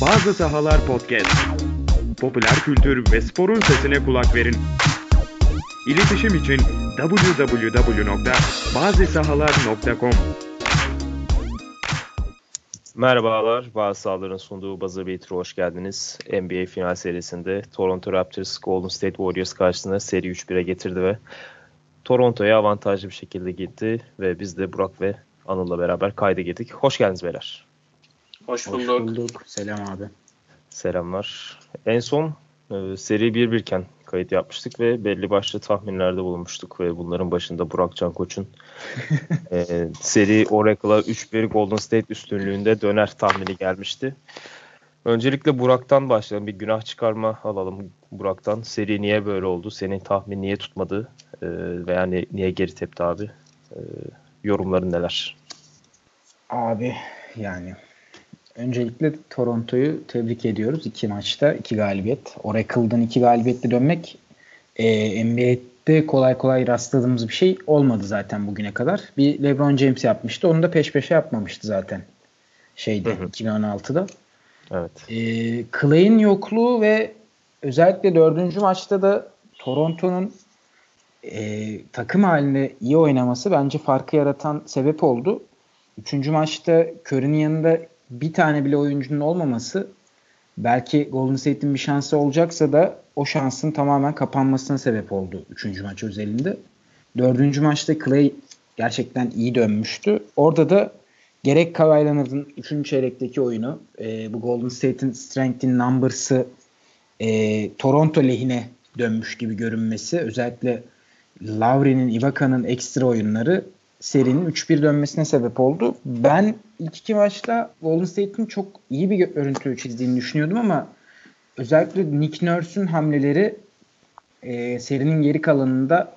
Bazı Sahalar Podcast. Popüler kültür ve sporun sesine kulak verin. İletişim için www.bazisahalar.com Merhabalar, Bazı Sahaların sunduğu Buzzer Beater'a hoş geldiniz. NBA final serisinde Toronto Raptors Golden State Warriors karşısında seri 3-1'e getirdi ve Toronto'ya avantajlı bir şekilde gitti ve biz de Burak ve Anıl'la beraber kayda girdik. Hoş geldiniz beyler. Hoş bulduk. Hoş bulduk. Selam abi. Selamlar. En son e, seri 1-1 iken kayıt yapmıştık ve belli başlı tahminlerde bulunmuştuk ve bunların başında Burak Can Koç'un e, seri Oracle'a 3-1 Golden State üstünlüğünde döner tahmini gelmişti. Öncelikle Burak'tan başlayalım. Bir günah çıkarma alalım Burak'tan. Seri niye böyle oldu? Senin tahmin niye tutmadı? E, veya ni- niye geri tepti abi? E, yorumların neler? Abi yani öncelikle Toronto'yu tebrik ediyoruz. iki maçta iki galibiyet. Oracle'dan iki galibiyetle dönmek e, NBA'de kolay kolay rastladığımız bir şey olmadı zaten bugüne kadar. Bir LeBron James yapmıştı. Onu da peş peşe yapmamıştı zaten. Şeyde Hı hı. 2016'da. Evet. E, Clay'in yokluğu ve özellikle dördüncü maçta da Toronto'nun e, takım halinde iyi oynaması bence farkı yaratan sebep oldu. Üçüncü maçta Curry'nin yanında bir tane bile oyuncunun olmaması belki Golden State'in bir şansı olacaksa da o şansın tamamen kapanmasına sebep oldu üçüncü maç özelinde. Dördüncü maçta Clay gerçekten iyi dönmüştü. Orada da gerek Kawhi Leonard'ın üçüncü çeyrekteki oyunu, e, bu Golden State'in strength in numbers'ı e, Toronto lehine dönmüş gibi görünmesi, özellikle Lowry'nin, Ibaka'nın ekstra oyunları serinin 3-1 dönmesine sebep oldu. Ben ilk iki maçta Golden State'in çok iyi bir görüntü çizdiğini düşünüyordum ama özellikle Nick Nurse'ün hamleleri e, serinin geri kalanında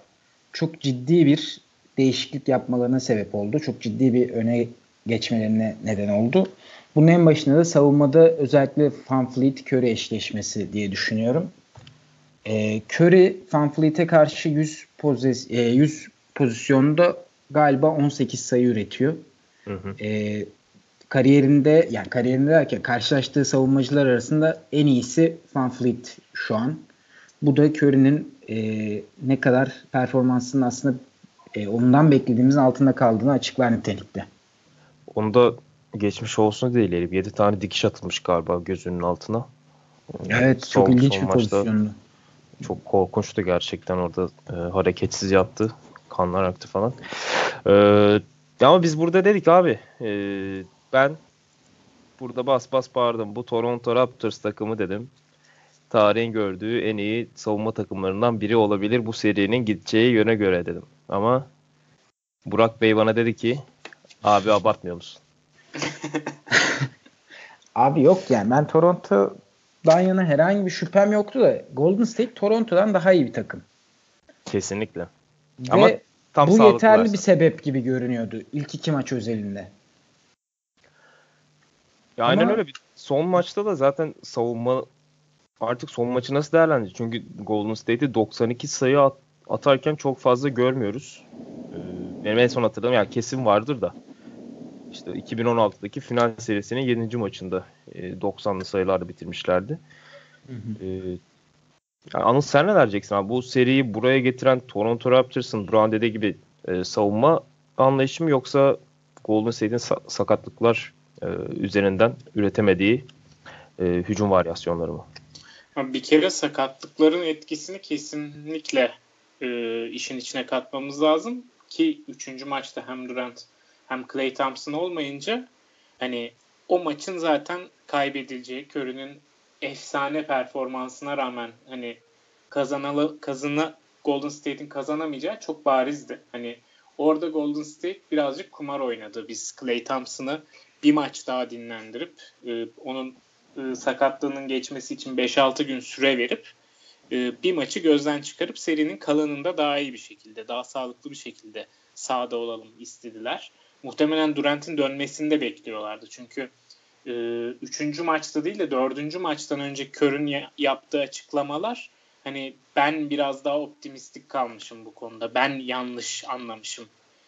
çok ciddi bir değişiklik yapmalarına sebep oldu. Çok ciddi bir öne geçmelerine neden oldu. Bunun en başında da savunmada özellikle Van Curry eşleşmesi diye düşünüyorum. E, Curry Van Fleet'e karşı 100, pozis, e, 100 pozisyonda galiba 18 sayı üretiyor. Hı hı. E, kariyerinde yani kariyerinde derken karşılaştığı savunmacılar arasında en iyisi Van Fleet şu an. Bu da Curry'nin e, ne kadar performansının aslında e, ondan beklediğimizin altında kaldığını açıklar nitelikte. Onda geçmiş olsun değil herif. 7 tane dikiş atılmış galiba gözünün altına. Evet Son- çok ilginç son bir pozisyondu. Çok korkunçtu gerçekten orada e, hareketsiz yattı. Kanlar aktı falan. E, ama biz burada dedik abi e, ben burada bas bas bağırdım. Bu Toronto Raptors takımı dedim. Tarihin gördüğü en iyi savunma takımlarından biri olabilir bu serinin gideceği yöne göre dedim. Ama Burak Bey bana dedi ki abi abartmıyor musun? Abi yok yani ben Toronto'dan yana herhangi bir şüphem yoktu da Golden State Toronto'dan daha iyi bir takım. Kesinlikle. Ve Ama tam bu yeterli varsa. bir sebep gibi görünüyordu ilk iki maç özelinde. Ya aynen Ama- öyle. Bir Son maçta da zaten savunma artık son maçı nasıl değerlendirecek? Çünkü Golden State'i 92 sayı at- atarken çok fazla görmüyoruz. Ee, benim en son hatırladığım yani kesin vardır da. İşte 2016'daki final serisinin 7. maçında e, 90'lı sayılarla bitirmişlerdi. Ee, yani Anıl sen ne diyeceksin abi? Bu seriyi buraya getiren Toronto Raptors'ın Brown dediği gibi e, savunma anlayışı mı yoksa Golden State'in sa- sakatlıklar e, üzerinden üretemediği e, hücum varyasyonları mı? Bir kere sakatlıkların etkisini kesinlikle e, işin içine katmamız lazım ki 3. maçta hem Durant hem Klay Thompson olmayınca hani o maçın zaten kaybedileceği Curry'nin efsane performansına rağmen hani kazanalı kazana Golden State'in kazanamayacağı çok barizdi. Hani orada Golden State birazcık kumar oynadı. Biz Klay Thompson'ı bir maç daha dinlendirip e, onun e, sakatlığının geçmesi için 5-6 gün süre verip e, bir maçı gözden çıkarıp serinin kalanında daha iyi bir şekilde, daha sağlıklı bir şekilde sahada olalım istediler. Muhtemelen Durant'in dönmesini de bekliyorlardı. Çünkü e, üçüncü maçta değil de dördüncü maçtan önce Kör'ün ya- yaptığı açıklamalar hani ben biraz daha optimistik kalmışım bu konuda. Ben yanlış anlamışım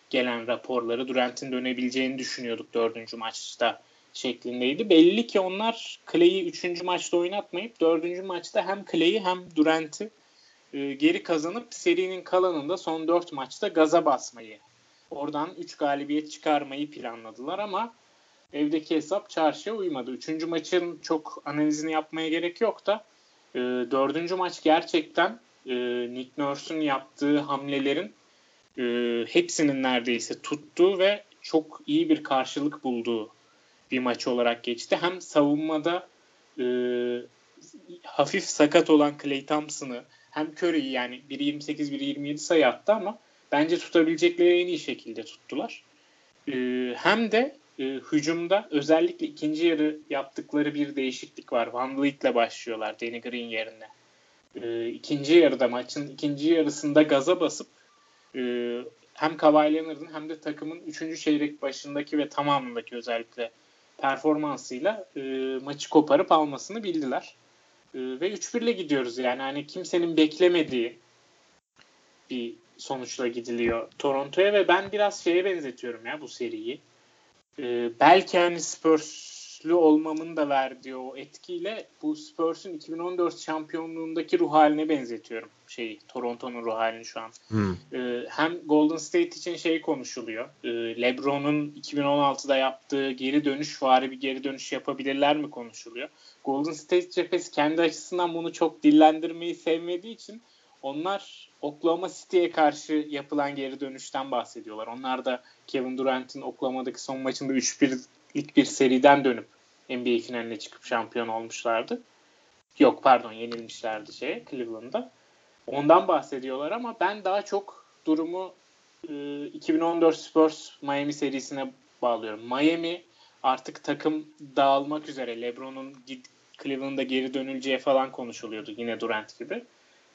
gelen raporları. Durant'in dönebileceğini düşünüyorduk dördüncü maçta şeklindeydi. Belli ki onlar Clay'i 3. maçta oynatmayıp 4. maçta hem Clay'i hem Durant'i e, geri kazanıp serinin kalanında son 4 maçta gaza basmayı, oradan 3 galibiyet çıkarmayı planladılar ama evdeki hesap çarşıya uymadı. 3. maçın çok analizini yapmaya gerek yok da e, 4. maç gerçekten e, Nick Nurse'un yaptığı hamlelerin e, hepsinin neredeyse tuttuğu ve çok iyi bir karşılık bulduğu bir maç olarak geçti. Hem savunmada e, hafif sakat olan Clay Thompson'ı hem Curry'i yani 1.28-1.27 sayı attı ama bence tutabilecekleri en iyi şekilde tuttular. E, hem de e, hücumda özellikle ikinci yarı yaptıkları bir değişiklik var. Van Vliet'le başlıyorlar Danny Green yerine. E, ikinci yarıda maçın ikinci yarısında gaza basıp e, hem Kawhi Leonard'ın hem de takımın 3. çeyrek başındaki ve tamamındaki özellikle performansıyla e, maçı koparıp almasını bildiler. E, ve 3-1 ile gidiyoruz yani hani kimsenin beklemediği bir sonuçla gidiliyor Toronto'ya ve ben biraz şeye benzetiyorum ya bu seriyi. E, belki hani Spurs güçlü olmamın da verdiği o etkiyle bu Spurs'un 2014 şampiyonluğundaki ruh haline benzetiyorum şeyi Toronto'nun ruh halini şu an. Hmm. Ee, hem Golden State için şey konuşuluyor. Ee, LeBron'un 2016'da yaptığı geri dönüş vari bir geri dönüş yapabilirler mi konuşuluyor. Golden State cephesi kendi açısından bunu çok dillendirmeyi sevmediği için onlar Oklahoma City'ye karşı yapılan geri dönüşten bahsediyorlar. Onlar da Kevin Durant'in Oklahoma'daki son maçında 3-1 ilk bir seriden dönüp NBA finaline çıkıp şampiyon olmuşlardı. Yok pardon yenilmişlerdi şeye Cleveland'da. Ondan bahsediyorlar ama ben daha çok durumu e, 2014 Spurs Miami serisine bağlıyorum. Miami artık takım dağılmak üzere. LeBron'un Cleveland'a geri dönüleceği falan konuşuluyordu yine Durant gibi.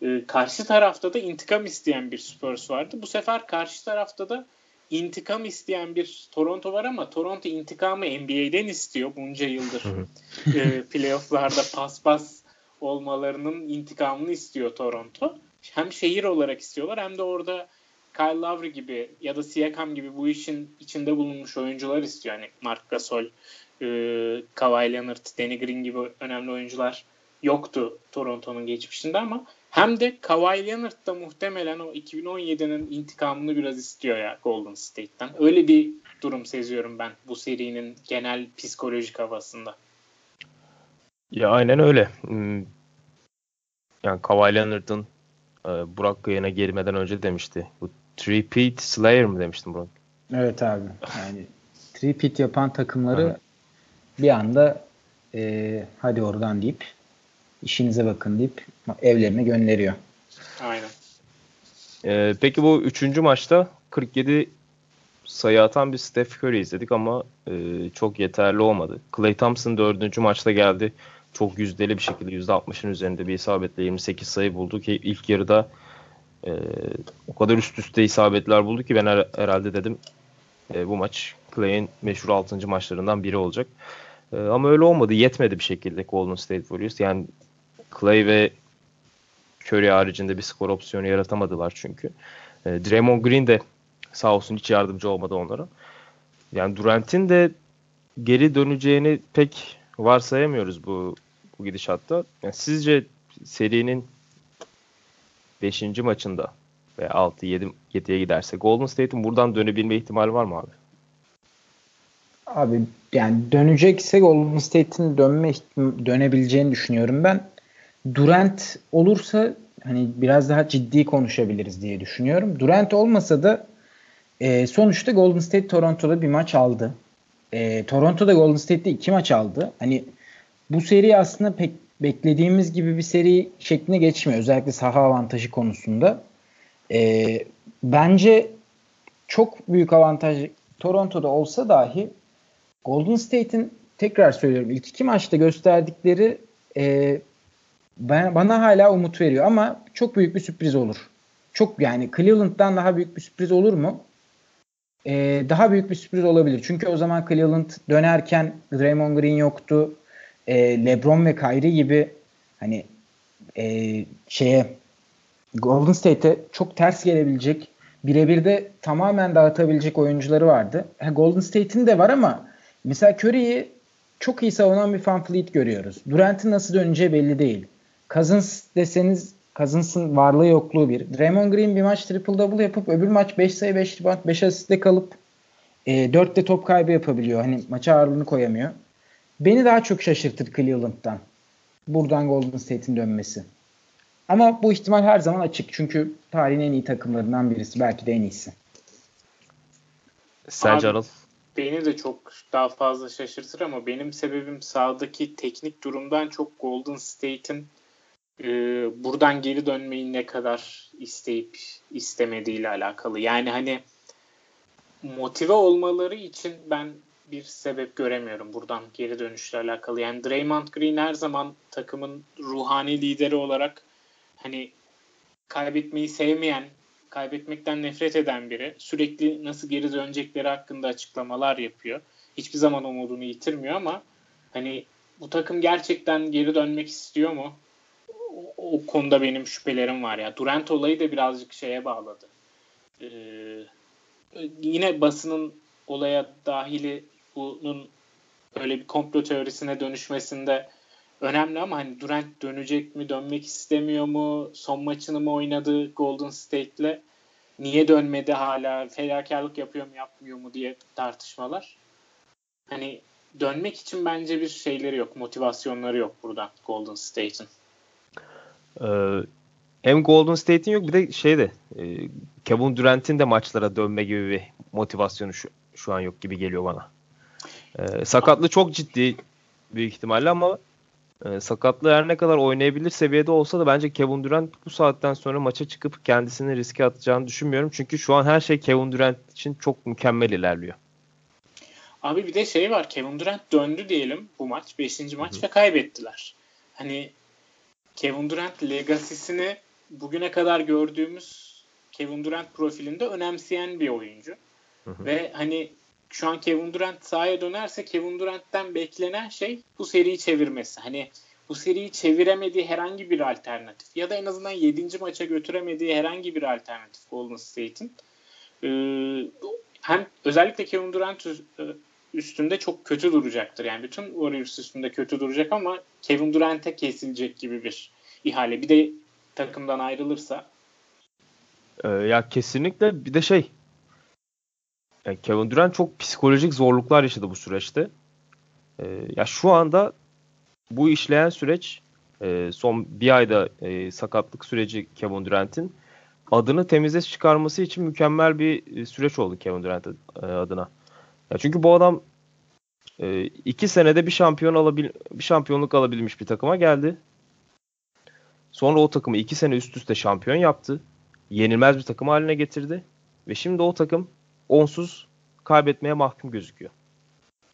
E, karşı tarafta da intikam isteyen bir Spurs vardı. Bu sefer karşı tarafta da intikam isteyen bir Toronto var ama Toronto intikamı NBA'den istiyor bunca yıldır. e, playofflarda paspas olmalarının intikamını istiyor Toronto. Hem şehir olarak istiyorlar hem de orada Kyle Lowry gibi ya da Siakam gibi bu işin içinde bulunmuş oyuncular istiyor. Yani Mark Gasol, e, Kawhi Leonard, Danny Green gibi önemli oyuncular yoktu Toronto'nun geçmişinde ama hem de Kawhi Leonard da muhtemelen o 2017'nin intikamını biraz istiyor ya Golden State'ten. Öyle bir durum seziyorum ben bu serinin genel psikolojik havasında. Ya aynen öyle. Hmm. Yani Kawhi Leonard'ın e, Burak Kıyana girmeden önce demişti. Bu three-peat Slayer mı demiştin Burak? Evet abi. Yani three-peat yapan takımları bir anda e, hadi oradan deyip işinize bakın deyip evlerine gönderiyor. Aynen. Ee, peki bu üçüncü maçta 47 sayı atan bir Steph Curry izledik ama e, çok yeterli olmadı. Clay Thompson dördüncü maçta geldi. Çok yüzdeli bir şekilde %60'ın üzerinde bir isabetle 28 sayı buldu ki ilk yarıda e, o kadar üst üste isabetler buldu ki ben her, herhalde dedim e, bu maç Clay'in meşhur 6. maçlarından biri olacak. E, ama öyle olmadı. Yetmedi bir şekilde Golden State Warriors. Yani Clay ve Curry haricinde bir skor opsiyonu yaratamadılar çünkü. E, Draymond Green de sağ olsun hiç yardımcı olmadı onlara. Yani Durant'in de geri döneceğini pek varsayamıyoruz bu bu gidişatta. Yani sizce serinin 5. maçında ve 6 7 7'ye giderse Golden State'in buradan dönebilme ihtimali var mı abi? Abi yani dönecekse Golden State'in dönme dönebileceğini düşünüyorum ben. Durant olursa hani biraz daha ciddi konuşabiliriz diye düşünüyorum. Durant olmasa da e, sonuçta Golden State Toronto'da bir maç aldı. E, Toronto'da Golden State'de iki maç aldı. Hani bu seri aslında pek beklediğimiz gibi bir seri şekline geçmiyor. Özellikle saha avantajı konusunda. E, bence çok büyük avantaj Toronto'da olsa dahi Golden State'in tekrar söylüyorum ilk iki maçta gösterdikleri e, ben, bana hala umut veriyor ama çok büyük bir sürpriz olur. Çok yani Cleveland'dan daha büyük bir sürpriz olur mu? Ee, daha büyük bir sürpriz olabilir. Çünkü o zaman Cleveland dönerken Draymond Green yoktu. Ee, LeBron ve Kyrie gibi hani e, şeye Golden State'e çok ters gelebilecek birebir de tamamen dağıtabilecek oyuncuları vardı. Ha, Golden State'in de var ama mesela Curry'i çok iyi savunan bir Van Fleet görüyoruz. Durant'in nasıl döneceği belli değil. Cousins deseniz Cousins'ın varlığı yokluğu bir. Draymond Green bir maç triple double yapıp öbür maç 5 sayı 5 rebound 5 asistle kalıp e, 4 de top kaybı yapabiliyor. Hani maça ağırlığını koyamıyor. Beni daha çok şaşırtır Cleveland'dan. Buradan Golden State'in dönmesi. Ama bu ihtimal her zaman açık. Çünkü tarihin en iyi takımlarından birisi. Belki de en iyisi. Sence Anıl? Beni de çok daha fazla şaşırtır ama benim sebebim sahadaki teknik durumdan çok Golden State'in e, buradan geri dönmeyi ne kadar isteyip istemediğiyle alakalı. Yani hani motive olmaları için ben bir sebep göremiyorum buradan geri dönüşle alakalı. Yani Draymond Green her zaman takımın ruhani lideri olarak hani kaybetmeyi sevmeyen, kaybetmekten nefret eden biri. Sürekli nasıl geri dönecekleri hakkında açıklamalar yapıyor. Hiçbir zaman umudunu yitirmiyor ama hani bu takım gerçekten geri dönmek istiyor mu? O, o konuda benim şüphelerim var ya. Durant olayı da birazcık şeye bağladı. Ee, yine basının olaya dahili bunun öyle bir komplo teorisine dönüşmesinde önemli ama hani Durant dönecek mi, dönmek istemiyor mu, son maçını mı oynadı Golden State'le, niye dönmedi hala, fedakarlık yapıyor mu, yapmıyor mu diye tartışmalar. Hani dönmek için bence bir şeyleri yok, motivasyonları yok burada Golden State'in. Ee, hem Golden State'in yok bir de şey de e, Kevin Durant'in de maçlara dönme gibi bir motivasyonu şu, şu an yok gibi geliyor bana. Ee, sakatlığı çok ciddi büyük ihtimalle ama e, sakatlığı her ne kadar oynayabilir seviyede olsa da bence Kevin Durant bu saatten sonra maça çıkıp kendisini riske atacağını düşünmüyorum. Çünkü şu an her şey Kevin Durant için çok mükemmel ilerliyor. Abi bir de şey var Kevin Durant döndü diyelim bu maç. Beşinci maç Hı-hı. ve kaybettiler. Hani Kevin Durant legasisini bugüne kadar gördüğümüz Kevin Durant profilinde önemseyen bir oyuncu. Hı-hı. Ve hani şu an Kevin Durant sahaya dönerse Kevin Durant'ten beklenen şey bu seriyi çevirmesi. Hani bu seriyi çeviremediği herhangi bir alternatif ya da en azından 7. maça götüremediği herhangi bir alternatif Golden State'in ee, hem özellikle Kevin Durant üstünde çok kötü duracaktır. Yani bütün Warriors üstünde kötü duracak ama Kevin Durant'e kesilecek gibi bir ihale. Bir de takımdan ayrılırsa. Ee, ya kesinlikle bir de şey yani Kevin Durant çok psikolojik zorluklar yaşadı bu süreçte. Ee, ya şu anda bu işleyen süreç e, son bir ayda e, sakatlık süreci Kevin Durant'in adını temize çıkarması için mükemmel bir e, süreç oldu Kevin Durant e, adına. Ya çünkü bu adam e, iki senede bir şampiyon alabil bir şampiyonluk alabilmiş bir takıma geldi. Sonra o takımı iki sene üst üste şampiyon yaptı. Yenilmez bir takım haline getirdi. Ve şimdi o takım onsuz kaybetmeye mahkum gözüküyor.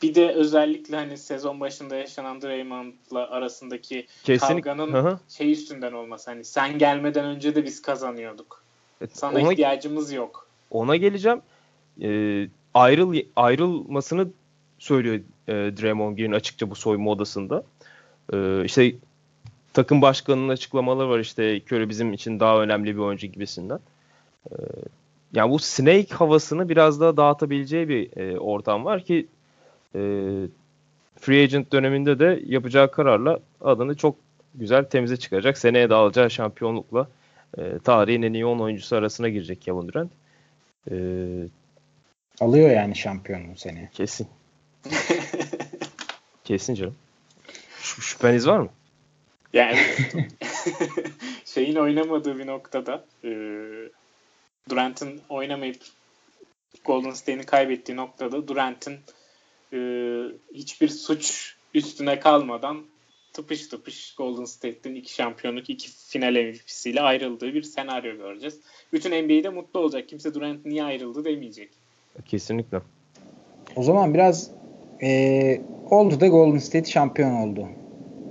Bir de özellikle hani sezon başında yaşanan Draymond'la arasındaki Kesinlikle. kavganın Hı-hı. şey üstünden olması. Hani sen gelmeden önce de biz kazanıyorduk. Sana ona, ihtiyacımız yok. Ona geleceğim. Ee, ayrıl ayrılmasını söylüyor e, Draymond Green açıkça bu soyunma odasında. Ee, işte takım başkanının açıklamaları var işte Curry bizim için daha önemli bir oyuncu gibisinden. Ee, yani bu Snake havasını biraz daha dağıtabileceği bir e, ortam var ki e, free agent döneminde de yapacağı kararla adını çok güzel temize çıkacak. Seneye de alacağı şampiyonlukla e, tarihin en iyi 10 oyuncusu arasına girecek Kevin Durant. E, Alıyor yani şampiyonluğu seneye. Kesin. Kesin canım. Ş- şüpheniz var mı? Yani şeyin oynamadığı bir noktada e, Durant'ın oynamayıp Golden State'in kaybettiği noktada Durant'in e, hiçbir suç üstüne kalmadan tıpış tıpış Golden State'in iki şampiyonluk, iki final MVP'siyle ayrıldığı bir senaryo göreceğiz. Bütün NBA'de mutlu olacak. Kimse Durant niye ayrıldı demeyecek. Kesinlikle. O zaman biraz e, oldu da Golden State şampiyon oldu.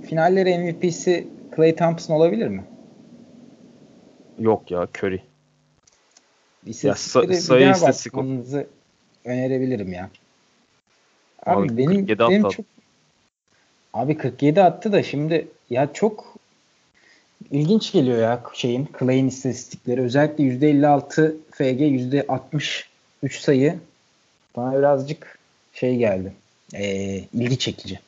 Finalleri MVP'si Clay Thompson olabilir mi? Yok ya Curry. İstatistikleri ya, sa- sayı istatistiği önerebilirim ya. Abi, abi benim, benim çok Abi 47 attı da şimdi ya çok ilginç geliyor ya şeyin Clay'in istatistikleri. Özellikle %56 FG %63 sayı bana birazcık şey geldi. Ee, ilgi çekici.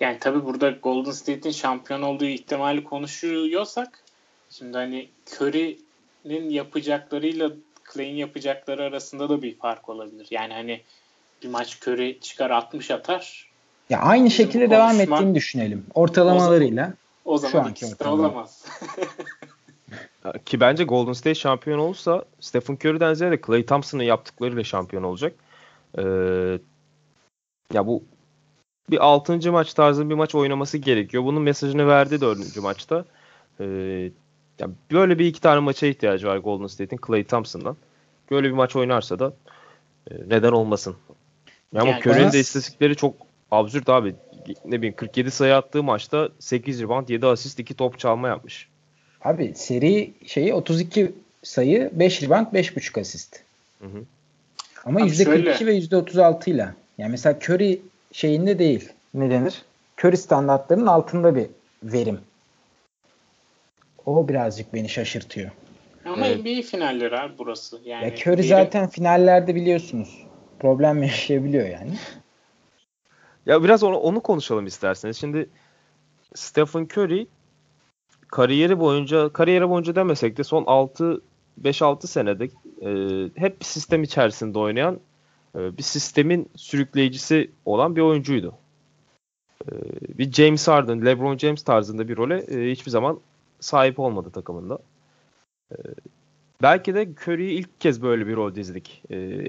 Yani tabii burada Golden State'in şampiyon olduğu ihtimali konuşuyorsak şimdi hani Curry'nin yapacaklarıyla Clay'in yapacakları arasında da bir fark olabilir. Yani hani bir maç Curry çıkar 60 atar. Ya aynı şekilde konuşma, devam ettiğini düşünelim. Ortalamalarıyla. O zaman, o zaman ikisi de olamaz. Ki bence Golden State şampiyon olursa Stephen Curry'den ziyade Clay Thompson'ın yaptıklarıyla şampiyon olacak. Ee, ya bu bir 6. maç tarzı bir maç oynaması gerekiyor. Bunun mesajını verdi 4. maçta. Ee, yani böyle bir iki tane maça ihtiyacı var Golden State'in Clay Thompson'dan. Böyle bir maç oynarsa da e, neden olmasın. Yani yani Curry'nin de istatistikleri çok absürt abi. Ne bileyim 47 sayı attığı maçta 8 rebound, 7 asist, 2 top çalma yapmış. Abi seri şeyi 32 sayı, 5 rebound, 5.5 asist. Hı hı. Ama Abi %42 şöyle. ve %36 ile. Yani mesela Curry şeyinde değil. Ne denir? Curry standartlarının altında bir verim. O birazcık beni şaşırtıyor. Ama evet. NBA finalleri abi burası. Yani ya Curry biri... zaten finallerde biliyorsunuz problem yaşayabiliyor yani. Ya biraz onu, onu konuşalım isterseniz. Şimdi Stephen Curry kariyeri boyunca kariyeri boyunca demesek de son 6 5-6 senede e, hep bir sistem içerisinde oynayan e, bir sistemin sürükleyicisi olan bir oyuncuydu. E, bir James Harden, LeBron James tarzında bir role e, hiçbir zaman sahip olmadı takımında. E, belki de Curry'i ilk kez böyle bir rol dizdik. E,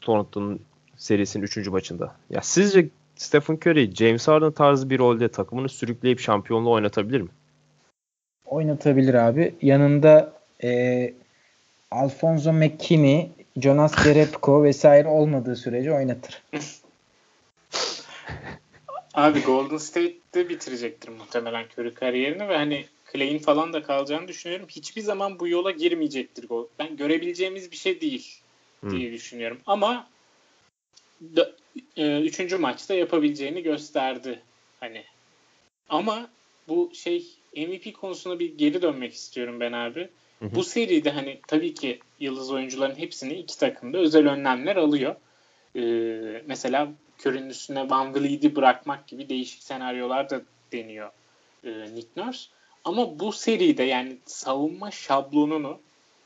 Toronto'nun serisinin 3. maçında. Ya sizce Stephen Curry James Harden tarzı bir rolde takımını sürükleyip şampiyonluğu oynatabilir mi? Oynatabilir abi. Yanında e, Alfonso McKinney, Jonas Derepko vesaire olmadığı sürece oynatır. Abi Golden State'de bitirecektir muhtemelen Curry kariyerini ve hani Clay'in falan da kalacağını düşünüyorum. Hiçbir zaman bu yola girmeyecektir. Ben görebileceğimiz bir şey değil diye hmm. düşünüyorum. Ama da, e, üçüncü maçta yapabileceğini gösterdi. Hani ama bu şey MVP konusuna bir geri dönmek istiyorum ben abi. Hı hı. Bu seride hani tabii ki yıldız oyuncuların hepsini iki takımda özel önlemler alıyor. Ee, mesela Curry'nin üstüne Van Vliet'i bırakmak gibi değişik senaryolar da deniyor e, Nick Nurse. Ama bu seride yani savunma şablonunu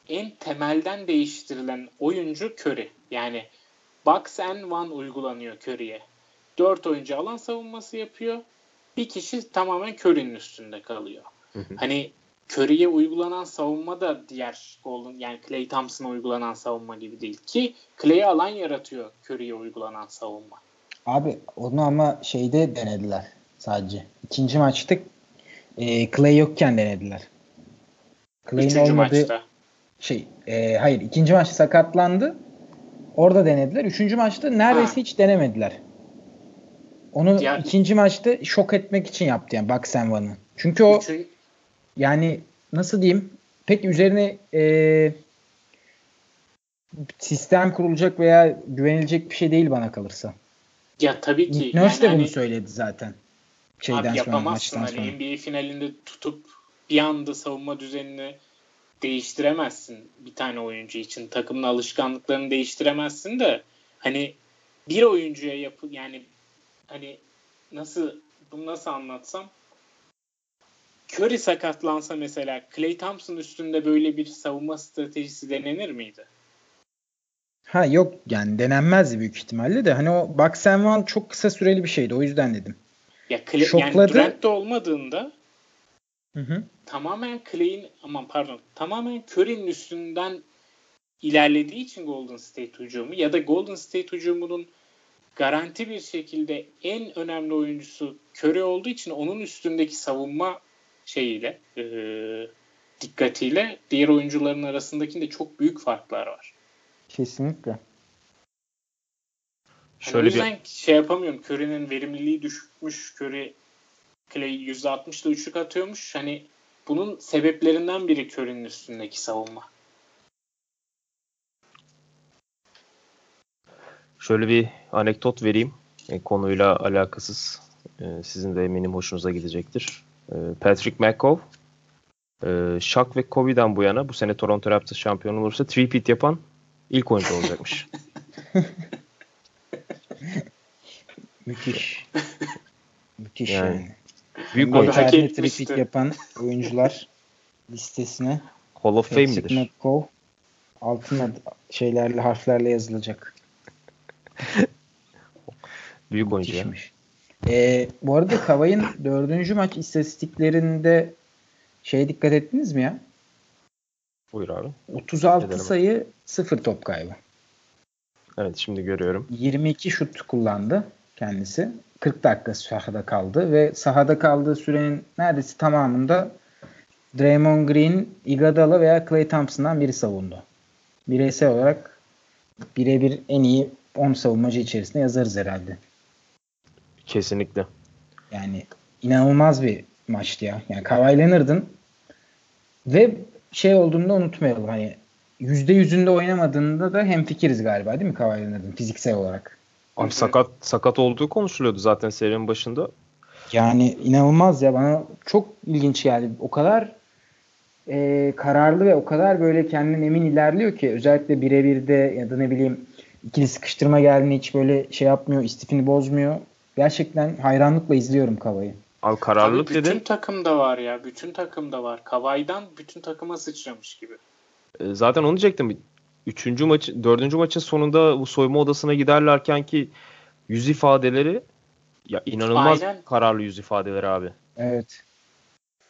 en temelden değiştirilen oyuncu Curry. Yani box and one uygulanıyor Curry'e. Dört oyuncu alan savunması yapıyor. Bir kişi tamamen Curry'nin üstünde kalıyor. Hı hı. Hani Curry'e uygulanan savunma da diğer Golden yani Clay Thompson'a uygulanan savunma gibi değil ki Clay'e alan yaratıyor Curry'e uygulanan savunma. Abi onu ama şeyde denediler sadece. İkinci maçta e, Clay yokken denediler. Clay'in Üçüncü olmadığı maçta. şey e, hayır ikinci maçta sakatlandı. Orada denediler. Üçüncü maçta neredeyse ha. hiç denemediler. Onu yani, ikinci maçta şok etmek için yaptı yani Bucks and Çünkü o üçün, yani nasıl diyeyim pek üzerine e, sistem kurulacak veya güvenilecek bir şey değil bana kalırsa. Ya tabii ki. Nurse yani de bunu hani, söyledi zaten. Şeyden abi sonra, maçtan hani sonra. NBA finalinde tutup bir anda savunma düzenini değiştiremezsin bir tane oyuncu için. Takımın alışkanlıklarını değiştiremezsin de hani bir oyuncuya yapı yani hani nasıl bunu nasıl anlatsam Curry sakatlansa mesela Clay Thompson üstünde böyle bir savunma stratejisi denenir miydi? Ha yok yani denenmezdi büyük ihtimalle de hani o Bucks One çok kısa süreli bir şeydi o yüzden dedim. Ya Clay, Şokladı. yani Durant'te olmadığında hı hı. tamamen Clay'in aman pardon tamamen Curry'nin üstünden ilerlediği için Golden State hücumu ya da Golden State hücumunun garanti bir şekilde en önemli oyuncusu Curry olduğu için onun üstündeki savunma şeyiyle e, dikkatiyle diğer oyuncuların arasındaki de çok büyük farklar var. Kesinlikle. Şöyle yani yüzden bir... şey yapamıyorum. Curry'nin verimliliği düşmüş. Curry Clay %60'da üçlük atıyormuş. Hani bunun sebeplerinden biri Curry'nin üstündeki savunma. Şöyle bir anekdot vereyim. E, konuyla alakasız. E, sizin de eminim hoşunuza gidecektir. E, Patrick McCaw e, Shaq ve Kobe'den bu yana bu sene Toronto Raptors şampiyon olursa 3 yapan ilk oyuncu olacakmış. Müthiş. Müthiş Yani. yani. Büyük Abi oyuncu. hak retweet yapan oyuncular listesine Hall of Fame Patrick midir? McCaw altına şeylerle harflerle yazılacak. Büyük oyuncu. Müthişmiş. Ee, bu arada Kavay'ın dördüncü maç istatistiklerinde şeye dikkat ettiniz mi ya? Buyur abi. 36 Edelim. sayı 0 top kaybı. Evet şimdi görüyorum. 22 şut kullandı kendisi. 40 dakika sahada kaldı ve sahada kaldığı sürenin neredeyse tamamında Draymond Green, Iguodala veya Klay Thompson'dan biri savundu. Bireysel olarak birebir en iyi 10 savunmacı içerisinde yazarız herhalde. Kesinlikle. Yani inanılmaz bir maçtı ya. Yani Kawhi Leonard'ın ve şey olduğunu da unutmayalım. Hani yüzde yüzünde oynamadığında da hemfikiriz galiba değil mi Kawhi Leonard'ın fiziksel olarak? Abi sakat sakat olduğu konuşuluyordu zaten serinin başında. Yani inanılmaz ya bana çok ilginç geldi. O kadar e, kararlı ve o kadar böyle kendinden emin ilerliyor ki özellikle birebir de ya da ne bileyim ikili sıkıştırma geldiğinde hiç böyle şey yapmıyor, istifini bozmuyor. Gerçekten hayranlıkla izliyorum Kavay'ı. Abi kararlılık Abi bütün dedin. takımda var ya. Bütün takımda var. Kavay'dan bütün takıma sıçramış gibi. E, Zaten onu diyecektim. Üçüncü maçı, dördüncü maçın sonunda bu soyma odasına giderlerken ki yüz ifadeleri ya inanılmaz Aynen. kararlı yüz ifadeleri abi. Evet.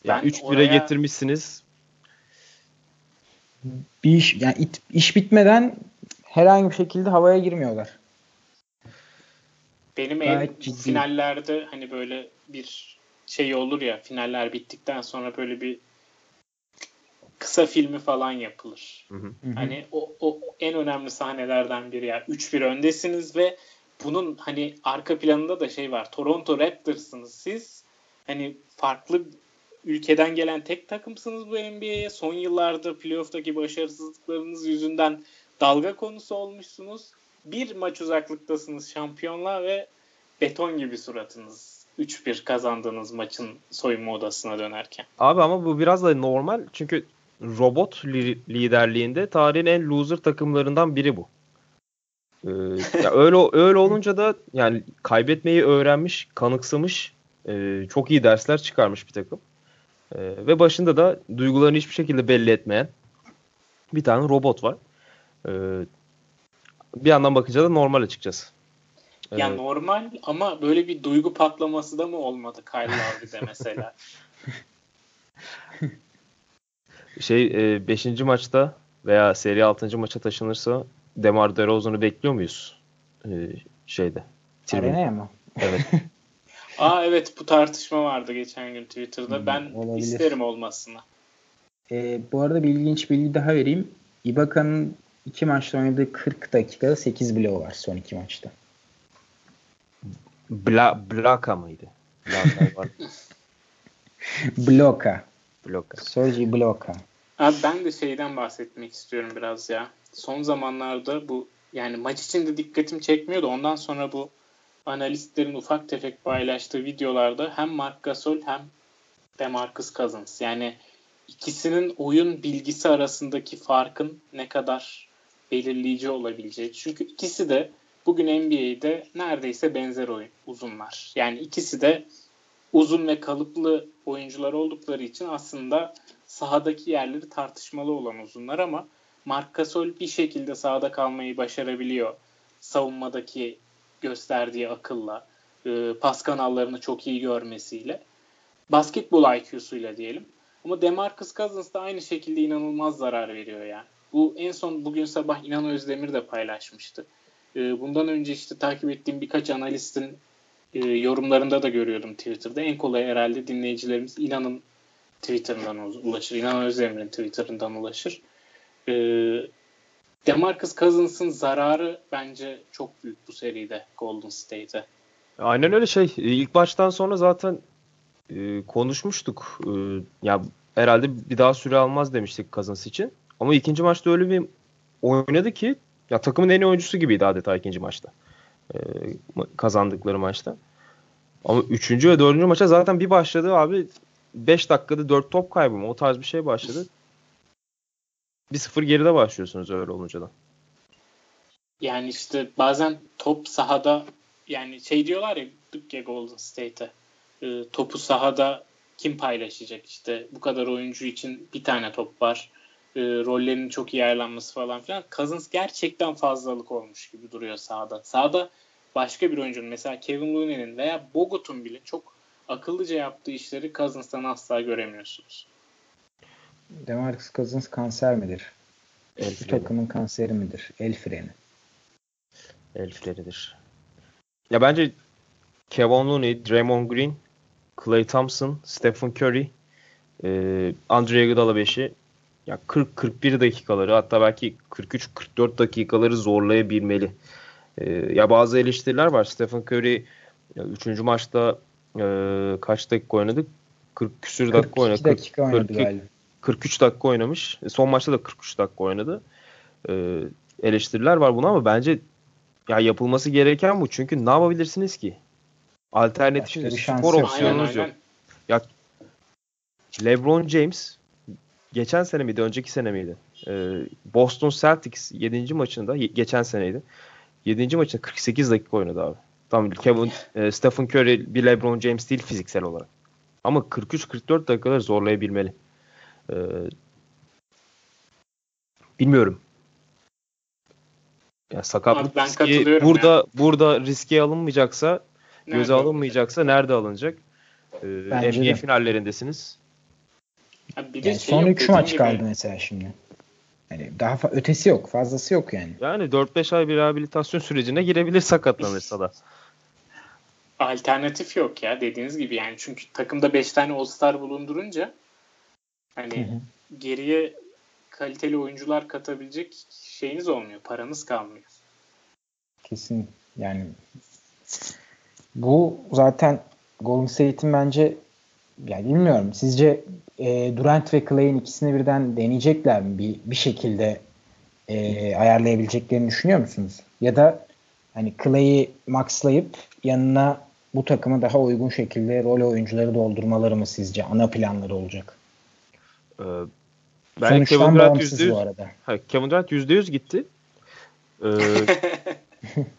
Ya Ben 3-1'e oraya- getirmişsiniz. Bir iş yani it- iş bitmeden herhangi bir şekilde havaya girmiyorlar. Benim Gayet en ciddi. finallerde hani böyle bir şey olur ya finaller bittikten sonra böyle bir kısa filmi falan yapılır. Hı hı. Hani o, o en önemli sahnelerden biri ya. 3-1 öndesiniz ve bunun hani arka planında da şey var. Toronto Raptors'ınız siz. Hani farklı ülkeden gelen tek takımsınız bu NBA'ye. Son yıllarda playoff'taki başarısızlıklarınız yüzünden dalga konusu olmuşsunuz. Bir maç uzaklıktasınız şampiyonluğa ve beton gibi suratınız. 3-1 kazandığınız maçın soyunma odasına dönerken. Abi ama bu biraz da normal çünkü robot li- liderliğinde tarihin en loser takımlarından biri bu. Ee, ya öyle öyle olunca da yani kaybetmeyi öğrenmiş, kanıksamış, e, çok iyi dersler çıkarmış bir takım. E, ve başında da duygularını hiçbir şekilde belli etmeyen bir tane robot var. E, bir yandan bakınca da normal açıkçası. Ya E, normal ama böyle bir duygu patlaması da mı olmadı Kyle Lowry'de mesela? şey 5. maçta veya seri 6. maça taşınırsa Demar DeRozan'ı bekliyor muyuz? E, şeyde. Arenaya mı? Evet. Aa evet bu tartışma vardı geçen gün Twitter'da. Hmm, ben olabilir. isterim olmasını. Ee, bu arada bir ilginç bilgi daha vereyim. Ibaka'nın iki maçta oynadığı 40 dakikada 8 bloğu var son iki maçta. Bla, Blaka mıydı? Blaka. Bloka. Bloka. Sergi Bloka. Abi ben de şeyden bahsetmek istiyorum biraz ya. Son zamanlarda bu yani maç içinde dikkatim çekmiyordu. Ondan sonra bu analistlerin ufak tefek paylaştığı videolarda hem Mark Gasol hem DeMarcus Cousins yani ikisinin oyun bilgisi arasındaki farkın ne kadar belirleyici olabileceği. Çünkü ikisi de bugün NBA'de neredeyse benzer oyun uzunlar. Yani ikisi de uzun ve kalıplı oyuncular oldukları için aslında sahadaki yerleri tartışmalı olan uzunlar ama Marc Gasol bir şekilde sahada kalmayı başarabiliyor. Savunmadaki gösterdiği akılla, e, pas kanallarını çok iyi görmesiyle. Basketbol IQ'suyla diyelim. Ama DeMarcus Cousins da aynı şekilde inanılmaz zarar veriyor yani. Bu en son bugün sabah İnan Özdemir de paylaşmıştı. E, bundan önce işte takip ettiğim birkaç analistin e, yorumlarında da görüyordum Twitter'da. En kolay herhalde dinleyicilerimiz İnan'ın Twitter'ından ulaşır. İnan Özdemir'in Twitter'ından ulaşır. E, DeMarcus Cousins'ın zararı bence çok büyük bu seride Golden State'e. Aynen öyle şey. İlk baştan sonra zaten e, konuşmuştuk. E, ya herhalde bir daha süre almaz demiştik Cousins için. Ama ikinci maçta öyle bir oynadı ki ya takımın en iyi oyuncusu gibiydi adeta ikinci maçta. E, ma- kazandıkları maçta. Ama üçüncü ve dördüncü maça zaten bir başladı abi 5 dakikada 4 top kaybı mı? O tarz bir şey başladı. 1-0 geride başlıyorsunuz öyle olunca da. Yani işte bazen top sahada yani şey diyorlar ya ya Golden State'e. e, topu sahada kim paylaşacak işte bu kadar oyuncu için bir tane top var. E, rollerinin çok iyi ayarlanması falan filan. Cousins gerçekten fazlalık olmuş gibi duruyor sahada. Sahada başka bir oyuncunun mesela Kevin Looney'nin veya Bogut'un bile çok akıllıca yaptığı işleri Cousins'tan asla göremiyorsunuz. Demarcus Cousins kanser midir? El Bu takımın kanseri midir? El freni. El frenidir. Ya bence Kevin Looney, Draymond Green, Klay Thompson, Stephen Curry, e, Andre Iguodala 5'i ya 40-41 dakikaları hatta belki 43-44 dakikaları zorlayabilmeli. E, ya bazı eleştiriler var. Stephen Curry 3. maçta e, kaç dakika oynadı? 40 küsür dakika 42 oynadı. dakika oynadı 42 galiba. 43 dakika oynamış. E, Son maçta da 43 dakika oynadı. Ee, eleştiriler var buna ama bence ya yapılması gereken bu. Çünkü ne yapabilirsiniz ki? Alternatif Başka şimdi bir şansı spor yok. opsiyonunuz yok. LeBron James geçen sene miydi, önceki sene miydi? Ee, Boston Celtics 7. maçında geçen seneydi. 7. maçında 48 dakika oynadı abi. Tamam Kevin e, Stephen Curry bir LeBron James değil fiziksel olarak. Ama 43-44 dakikaları zorlayabilmeli. Ee, bilmiyorum. Ya sakatlık Abi ben riski katılıyorum burada burada riske alınmayacaksa, göze alınmayacaksa nerede alınacak? Ee, Bence NBA de. finallerindesiniz. Abi bir de Yani şey son yok 3 dediğin maç gibi. kaldı mesela şimdi. Yani daha fa- ötesi yok. Fazlası yok yani. Yani 4-5 ay bir rehabilitasyon sürecine girebilir sakatlanırsa da. Alternatif yok ya dediğiniz gibi yani. Çünkü takımda 5 tane All-Star bulundurunca hani Hı hı. geriye kaliteli oyuncular katabilecek şeyiniz olmuyor. Paranız kalmıyor. Kesin yani bu zaten Golden State'in bence yani bilmiyorum. Sizce e, Durant ve Clay'in ikisini birden deneyecekler mi? Bir, bir şekilde e, ayarlayabileceklerini düşünüyor musunuz? Ya da hani Clay'i maxlayıp yanına bu takımı daha uygun şekilde rol oyuncuları doldurmaları mı sizce ana planları olacak? Ee, ben Kevin Sonuçtan Durant bağımsız %100 bu arada. Ha, Kevin Durant %100 gitti. Ee,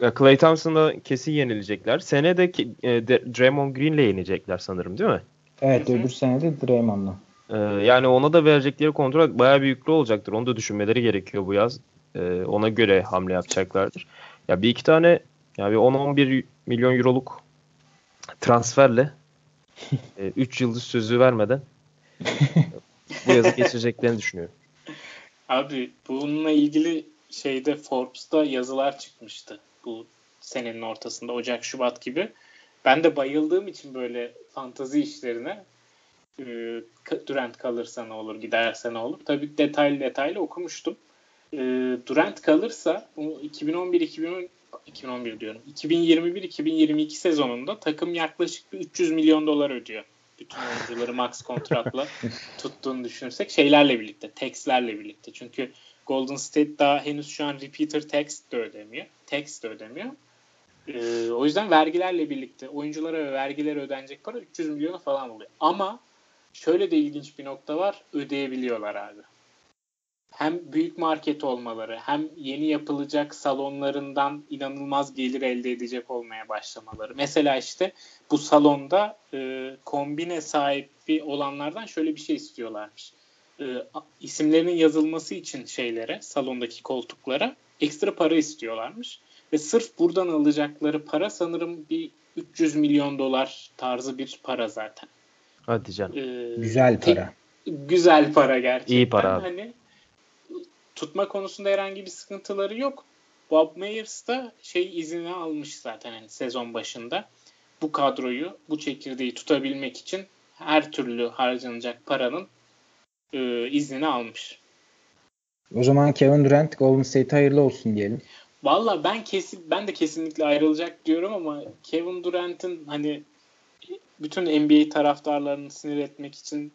ya Klay Thompson'la kesin yenilecekler. Sene de e, Draymond Green'le yenecekler sanırım değil mi? Evet hı. öbür sene de Draymond'la. Ee, yani ona da verecekleri kontrat bayağı bir yüklü olacaktır. Onu da düşünmeleri gerekiyor bu yaz. Ee, ona göre hamle yapacaklardır. Ya bir iki tane ya bir 10-11 milyon euroluk transferle 3 yıldız sözü vermeden bu yazı geçireceklerini düşünüyorum. Abi bununla ilgili şeyde Forbes'ta yazılar çıkmıştı. Bu senenin ortasında Ocak Şubat gibi. Ben de bayıldığım için böyle fantazi işlerine e, Durant kalırsa ne olur, giderse ne olur. Tabii detaylı detaylı okumuştum. E, Durant kalırsa bu 2011 2010 2011 diyorum. 2021-2022 sezonunda takım yaklaşık bir 300 milyon dolar ödüyor. Bütün oyuncuları max kontratla tuttuğunu düşünürsek şeylerle birlikte, tax'lerle birlikte. Çünkü Golden State daha henüz şu an repeater tax de ödemiyor. Tax de ödemiyor. Ee, o yüzden vergilerle birlikte oyunculara ve vergilere ödenecek para 300 milyonu falan oluyor. Ama şöyle de ilginç bir nokta var. Ödeyebiliyorlar abi. Hem büyük market olmaları hem yeni yapılacak salonlarından inanılmaz gelir elde edecek olmaya başlamaları. Mesela işte bu salonda e, kombine sahibi olanlardan şöyle bir şey istiyorlarmış. E, isimlerinin yazılması için şeylere, salondaki koltuklara ekstra para istiyorlarmış. Ve sırf buradan alacakları para sanırım bir 300 milyon dolar tarzı bir para zaten. Hadi canım. E, Güzel tek- para. güzel para gerçekten. İyi para abi. Hani tutma konusunda herhangi bir sıkıntıları yok. Bob Myers da şey izni almış zaten hani sezon başında. Bu kadroyu, bu çekirdeği tutabilmek için her türlü harcanacak paranın e, iznini almış. O zaman Kevin Durant Golden State hayırlı olsun diyelim. Valla ben kesin ben de kesinlikle ayrılacak diyorum ama Kevin Durant'ın hani bütün NBA taraftarlarını sinir etmek için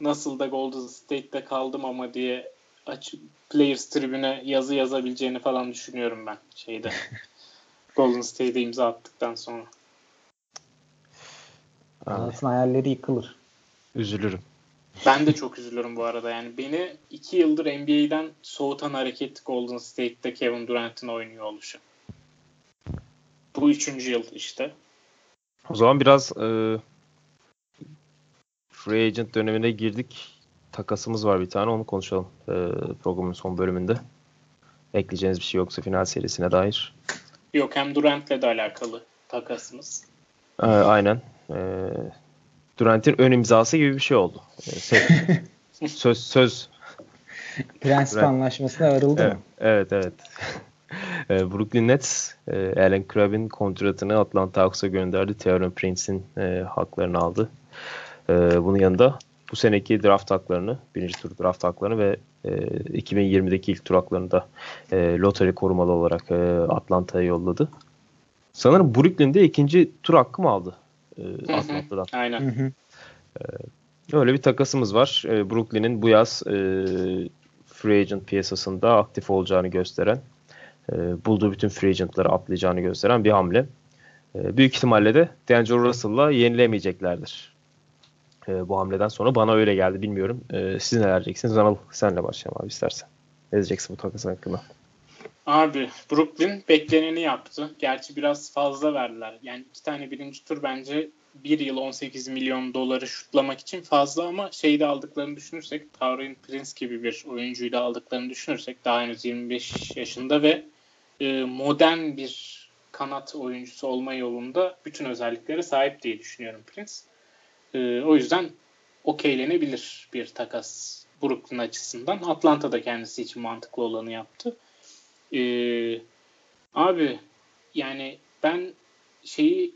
nasıl da Golden State'te kaldım ama diye aç Players tribüne yazı yazabileceğini falan düşünüyorum ben şeyde. Golden State'e imza attıktan sonra. Anlatın hayalleri yıkılır. üzülürüm. Ben de çok üzülürüm bu arada. Yani beni iki yıldır NBA'den soğutan hareket Golden State'te Kevin Durant'ın oynuyor oluşu. Bu üçüncü yıl işte. O zaman biraz e, free agent dönemine girdik. Takasımız var bir tane onu konuşalım e, programın son bölümünde. Ekleyeceğiniz bir şey yoksa final serisine dair. Yok hem Durant'le de alakalı takasımız. E, aynen. E, Durant'in ön imzası gibi bir şey oldu. E, söz söz. Prensip Durant. anlaşmasına varıldı evet, mı? Evet evet. E, Brooklyn Nets e, Allen Crabbe'in kontratını Atlanta Hawks'a gönderdi. Theoren Prince'in e, haklarını aldı. E, bunun yanında bu seneki draft haklarını, birinci tur draft haklarını ve e, 2020'deki ilk tur haklarını da e, lottery korumalı olarak e, Atlanta'ya yolladı. Sanırım Brooklyn'de ikinci tur hakkı mı aldı e, Atlanta'dan? Aynen. Hı hı. E, öyle bir takasımız var. E, Brooklyn'in bu yaz e, free agent piyasasında aktif olacağını gösteren, e, bulduğu bütün free agentları atlayacağını gösteren bir hamle. E, büyük ihtimalle de D'Angelo Russell'la yenilemeyeceklerdir. E, bu hamleden sonra bana öyle geldi bilmiyorum. E, siz neler diyeceksiniz? Anıl senle başlayalım abi istersen. Ne diyeceksin bu takas hakkında? Abi Brooklyn bekleneni yaptı. Gerçi biraz fazla verdiler. Yani iki tane birinci tur bence bir yıl 18 milyon doları şutlamak için fazla ama şeyi de aldıklarını düşünürsek Taurin Prince gibi bir oyuncuyu da aldıklarını düşünürsek daha henüz 25 yaşında ve e, modern bir kanat oyuncusu olma yolunda bütün özelliklere sahip diye düşünüyorum Prince. E, o yüzden okeylenebilir bir takas Brooklyn açısından. Atlanta da kendisi için mantıklı olanı yaptı. E, abi yani ben şeyi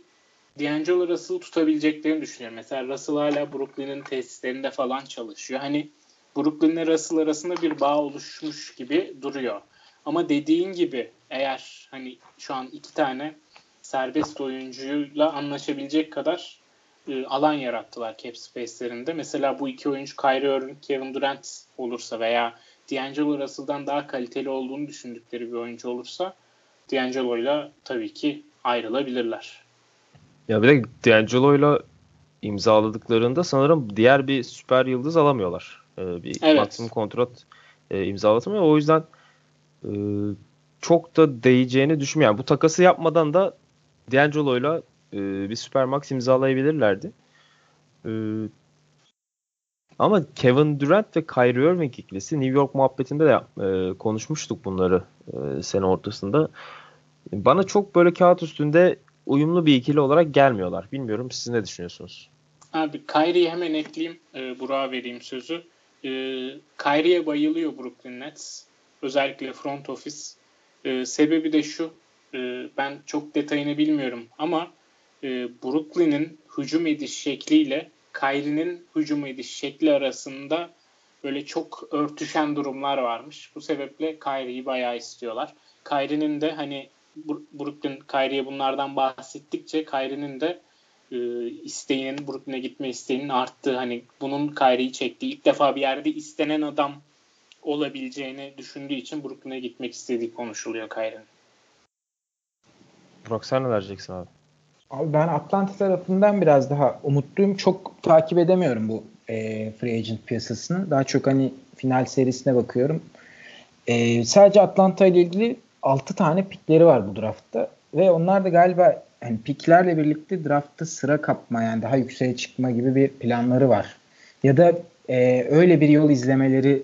D'Angelo Russell'ı tutabileceklerini düşünüyorum. Mesela Russell hala Brooklyn'in tesislerinde falan çalışıyor. Hani Brooklyn'le Russell arasında bir bağ oluşmuş gibi duruyor. Ama dediğin gibi eğer hani şu an iki tane serbest oyuncuyla anlaşabilecek kadar e, alan yarattılar cap space'lerinde. Mesela bu iki oyuncu Kyrie Irving, Kevin Durant olursa veya D'Angelo Russell'dan daha kaliteli olduğunu düşündükleri bir oyuncu olursa D'Angelo'yla tabii ki ayrılabilirler. Ya bir de D'Angelo'yla imzaladıklarında sanırım diğer bir süper yıldız alamıyorlar. Ee, bir evet. maksimum kontrat e, imzalatamıyor. O yüzden e, çok da değeceğini düşünmüyorum. Yani bu takası yapmadan da D'Angelo'yla e, bir süper max imzalayabilirlerdi. E, ama Kevin Durant ve Kyrie Irving ikilisi New York muhabbetinde de e, konuşmuştuk bunları e, sene ortasında. Bana çok böyle kağıt üstünde uyumlu bir ikili olarak gelmiyorlar. Bilmiyorum siz ne düşünüyorsunuz? Abi Kyrie'yi hemen ekleyeyim. E, Burak'a vereyim sözü. E, Kyrie'ye bayılıyor Brooklyn Nets. Özellikle front office. E, sebebi de şu. E, ben çok detayını bilmiyorum ama e, Brooklyn'in hücum ediş şekliyle Kyrie'nin hücum ediş şekli arasında böyle çok örtüşen durumlar varmış. Bu sebeple Kyrie'yi bayağı istiyorlar. Kyrie'nin de hani Brooklyn Kyrie'ye bunlardan bahsettikçe Kyrie'nin de e, isteğinin Brooklyn'e gitme isteğinin arttığı hani bunun Kyrie'yi çektiği ilk defa bir yerde istenen adam olabileceğini düşündüğü için Brooklyn'e gitmek istediği konuşuluyor Kyrie'nin. Burak sen ne vereceksin abi? Abi ben Atlanta tarafından biraz daha umutluyum. Çok takip edemiyorum bu e, free agent piyasasını. Daha çok hani final serisine bakıyorum. E, sadece Atlanta ile ilgili 6 tane pikleri var bu draftta ve onlar da galiba yani piklerle birlikte draftta sıra kapma yani daha yükseğe çıkma gibi bir planları var. Ya da e, öyle bir yol izlemeleri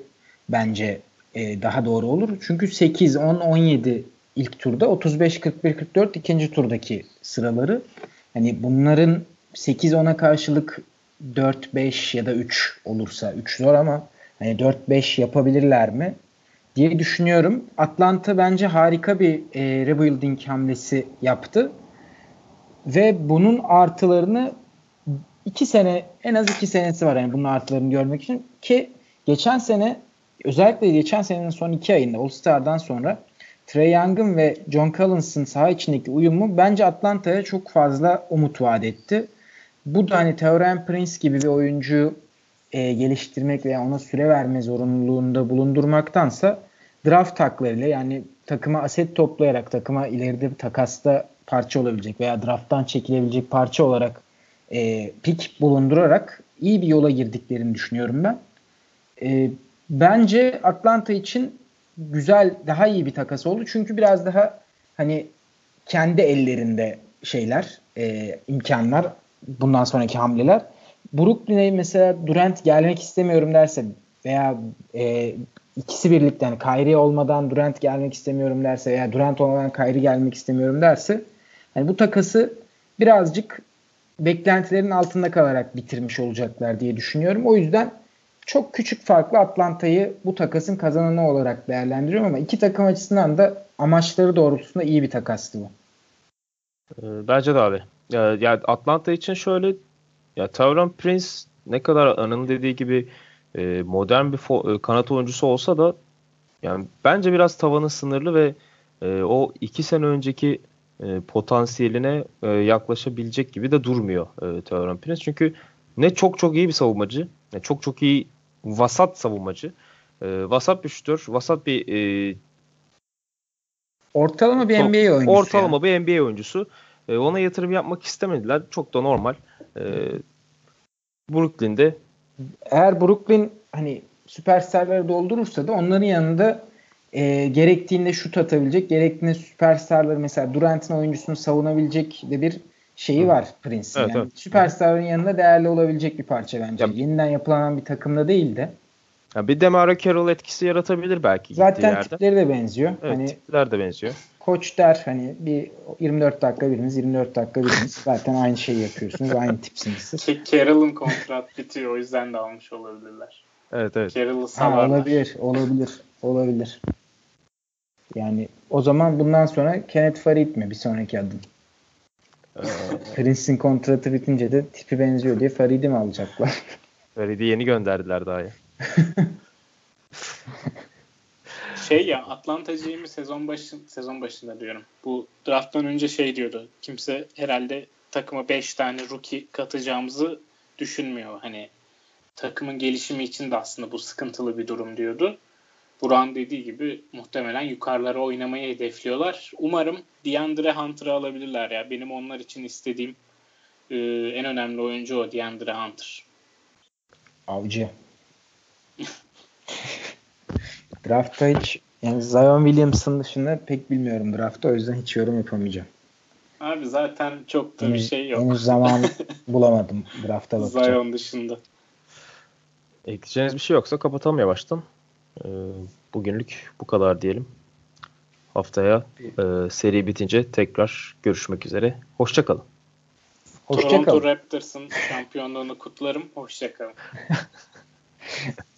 bence e, daha doğru olur. Çünkü 8, 10, 17 ilk turda 35, 41, 44 ikinci turdaki sıraları. Hani bunların 8, 10'a karşılık 4, 5 ya da 3 olursa 3 zor ama hani 4, 5 yapabilirler mi? diye düşünüyorum. Atlanta bence harika bir e, rebuilding hamlesi yaptı. Ve bunun artılarını iki sene en az iki senesi var yani bunun artılarını görmek için ki geçen sene özellikle geçen senenin son iki ayında All Star'dan sonra Trey Young'ın ve John Collins'ın saha içindeki uyumu bence Atlanta'ya çok fazla umut vaat etti. Bu da hani Tauren Prince gibi bir oyuncuyu e, geliştirmek veya ona süre verme zorunluluğunda bulundurmaktansa draft taklarıyla yani takıma aset toplayarak takıma ileride bir takasta parça olabilecek veya drafttan çekilebilecek parça olarak e, pik bulundurarak iyi bir yola girdiklerini düşünüyorum ben. E, bence Atlanta için güzel, daha iyi bir takas oldu. Çünkü biraz daha hani kendi ellerinde şeyler, e, imkanlar, bundan sonraki hamleler. Brooklyn'e mesela Durant gelmek istemiyorum derse veya e, ikisi birlikte yani Kyrie olmadan Durant gelmek istemiyorum derse veya Durant olmadan Kyrie gelmek istemiyorum derse yani bu takası birazcık beklentilerin altında kalarak bitirmiş olacaklar diye düşünüyorum. O yüzden çok küçük farklı Atlanta'yı bu takasın kazananı olarak değerlendiriyorum ama iki takım açısından da amaçları doğrultusunda iyi bir takastı bu. Ee, bence de abi. Ya, ya Atlanta için şöyle ya Tauron Prince ne kadar Anın dediği gibi e, modern bir fo- e, kanat oyuncusu olsa da yani bence biraz tavanı sınırlı ve e, o iki sene önceki e, potansiyeline e, yaklaşabilecek gibi de durmuyor e, Tauron Prince. Çünkü ne çok çok iyi bir savunmacı, ne çok çok iyi vasat savunmacı. E, vasat bir şutör, vasat bir e, Ortalama bir NBA oyuncusu. ortalama ya. bir NBA oyuncusu. E, ona yatırım yapmak istemediler. Çok da normal. E, Brooklyn'de Eğer Brooklyn hani süperstarları doldurursa da onların yanında e, gerektiğinde şut atabilecek, gerektiğinde süperstarları mesela Durant'ın oyuncusunu savunabilecek de bir şeyi var Prince'in. Evet, yani evet. Süperstarların yanında değerli olabilecek bir parça bence. Ya- Yeniden yapılanan bir takımda değil de. Ya bir Demar Carroll etkisi yaratabilir belki Zaten yerde. tipleri de benziyor. Evet, Hani tipler de benziyor. koç der hani bir 24 dakika biriniz, 24 dakika biriniz. Zaten aynı şeyi yapıyorsunuz. Aynı tipsiniz siz. Carroll'ın kontrat bitiyor o yüzden de almış olabilirler. Evet evet. Carroll'ı salarlar. olabilir, olabilir, olabilir. Yani o zaman bundan sonra Kenneth Farid mi bir sonraki adım? Ee, Prince'in kontratı bitince de tipi benziyor diye Farid'i mi alacaklar? Farid'i yeni gönderdiler daha ya. Şey ya Atlanta GM'i sezon başı sezon başında diyorum. Bu drafttan önce şey diyordu. Kimse herhalde takıma 5 tane rookie katacağımızı düşünmüyor. Hani takımın gelişimi için de aslında bu sıkıntılı bir durum diyordu. Buran dediği gibi muhtemelen yukarılara oynamayı hedefliyorlar. Umarım DeAndre Hunter'ı alabilirler ya. Benim onlar için istediğim e, en önemli oyuncu o DeAndre Hunter. Avcı. Draftta hiç yani Zion Williamson dışında pek bilmiyorum draftta o yüzden hiç yorum yapamayacağım. Abi zaten çok da bir şey yok. henüz zaman bulamadım drafta bakacağım. Zion dışında. Ekleyeceğiniz bir şey yoksa kapatalım yavaştan. Ee, bugünlük bu kadar diyelim. Haftaya e, seri bitince tekrar görüşmek üzere. Hoşçakalın. Toronto Hoşçakalın. Raptors'ın şampiyonluğunu kutlarım. Hoşçakalın.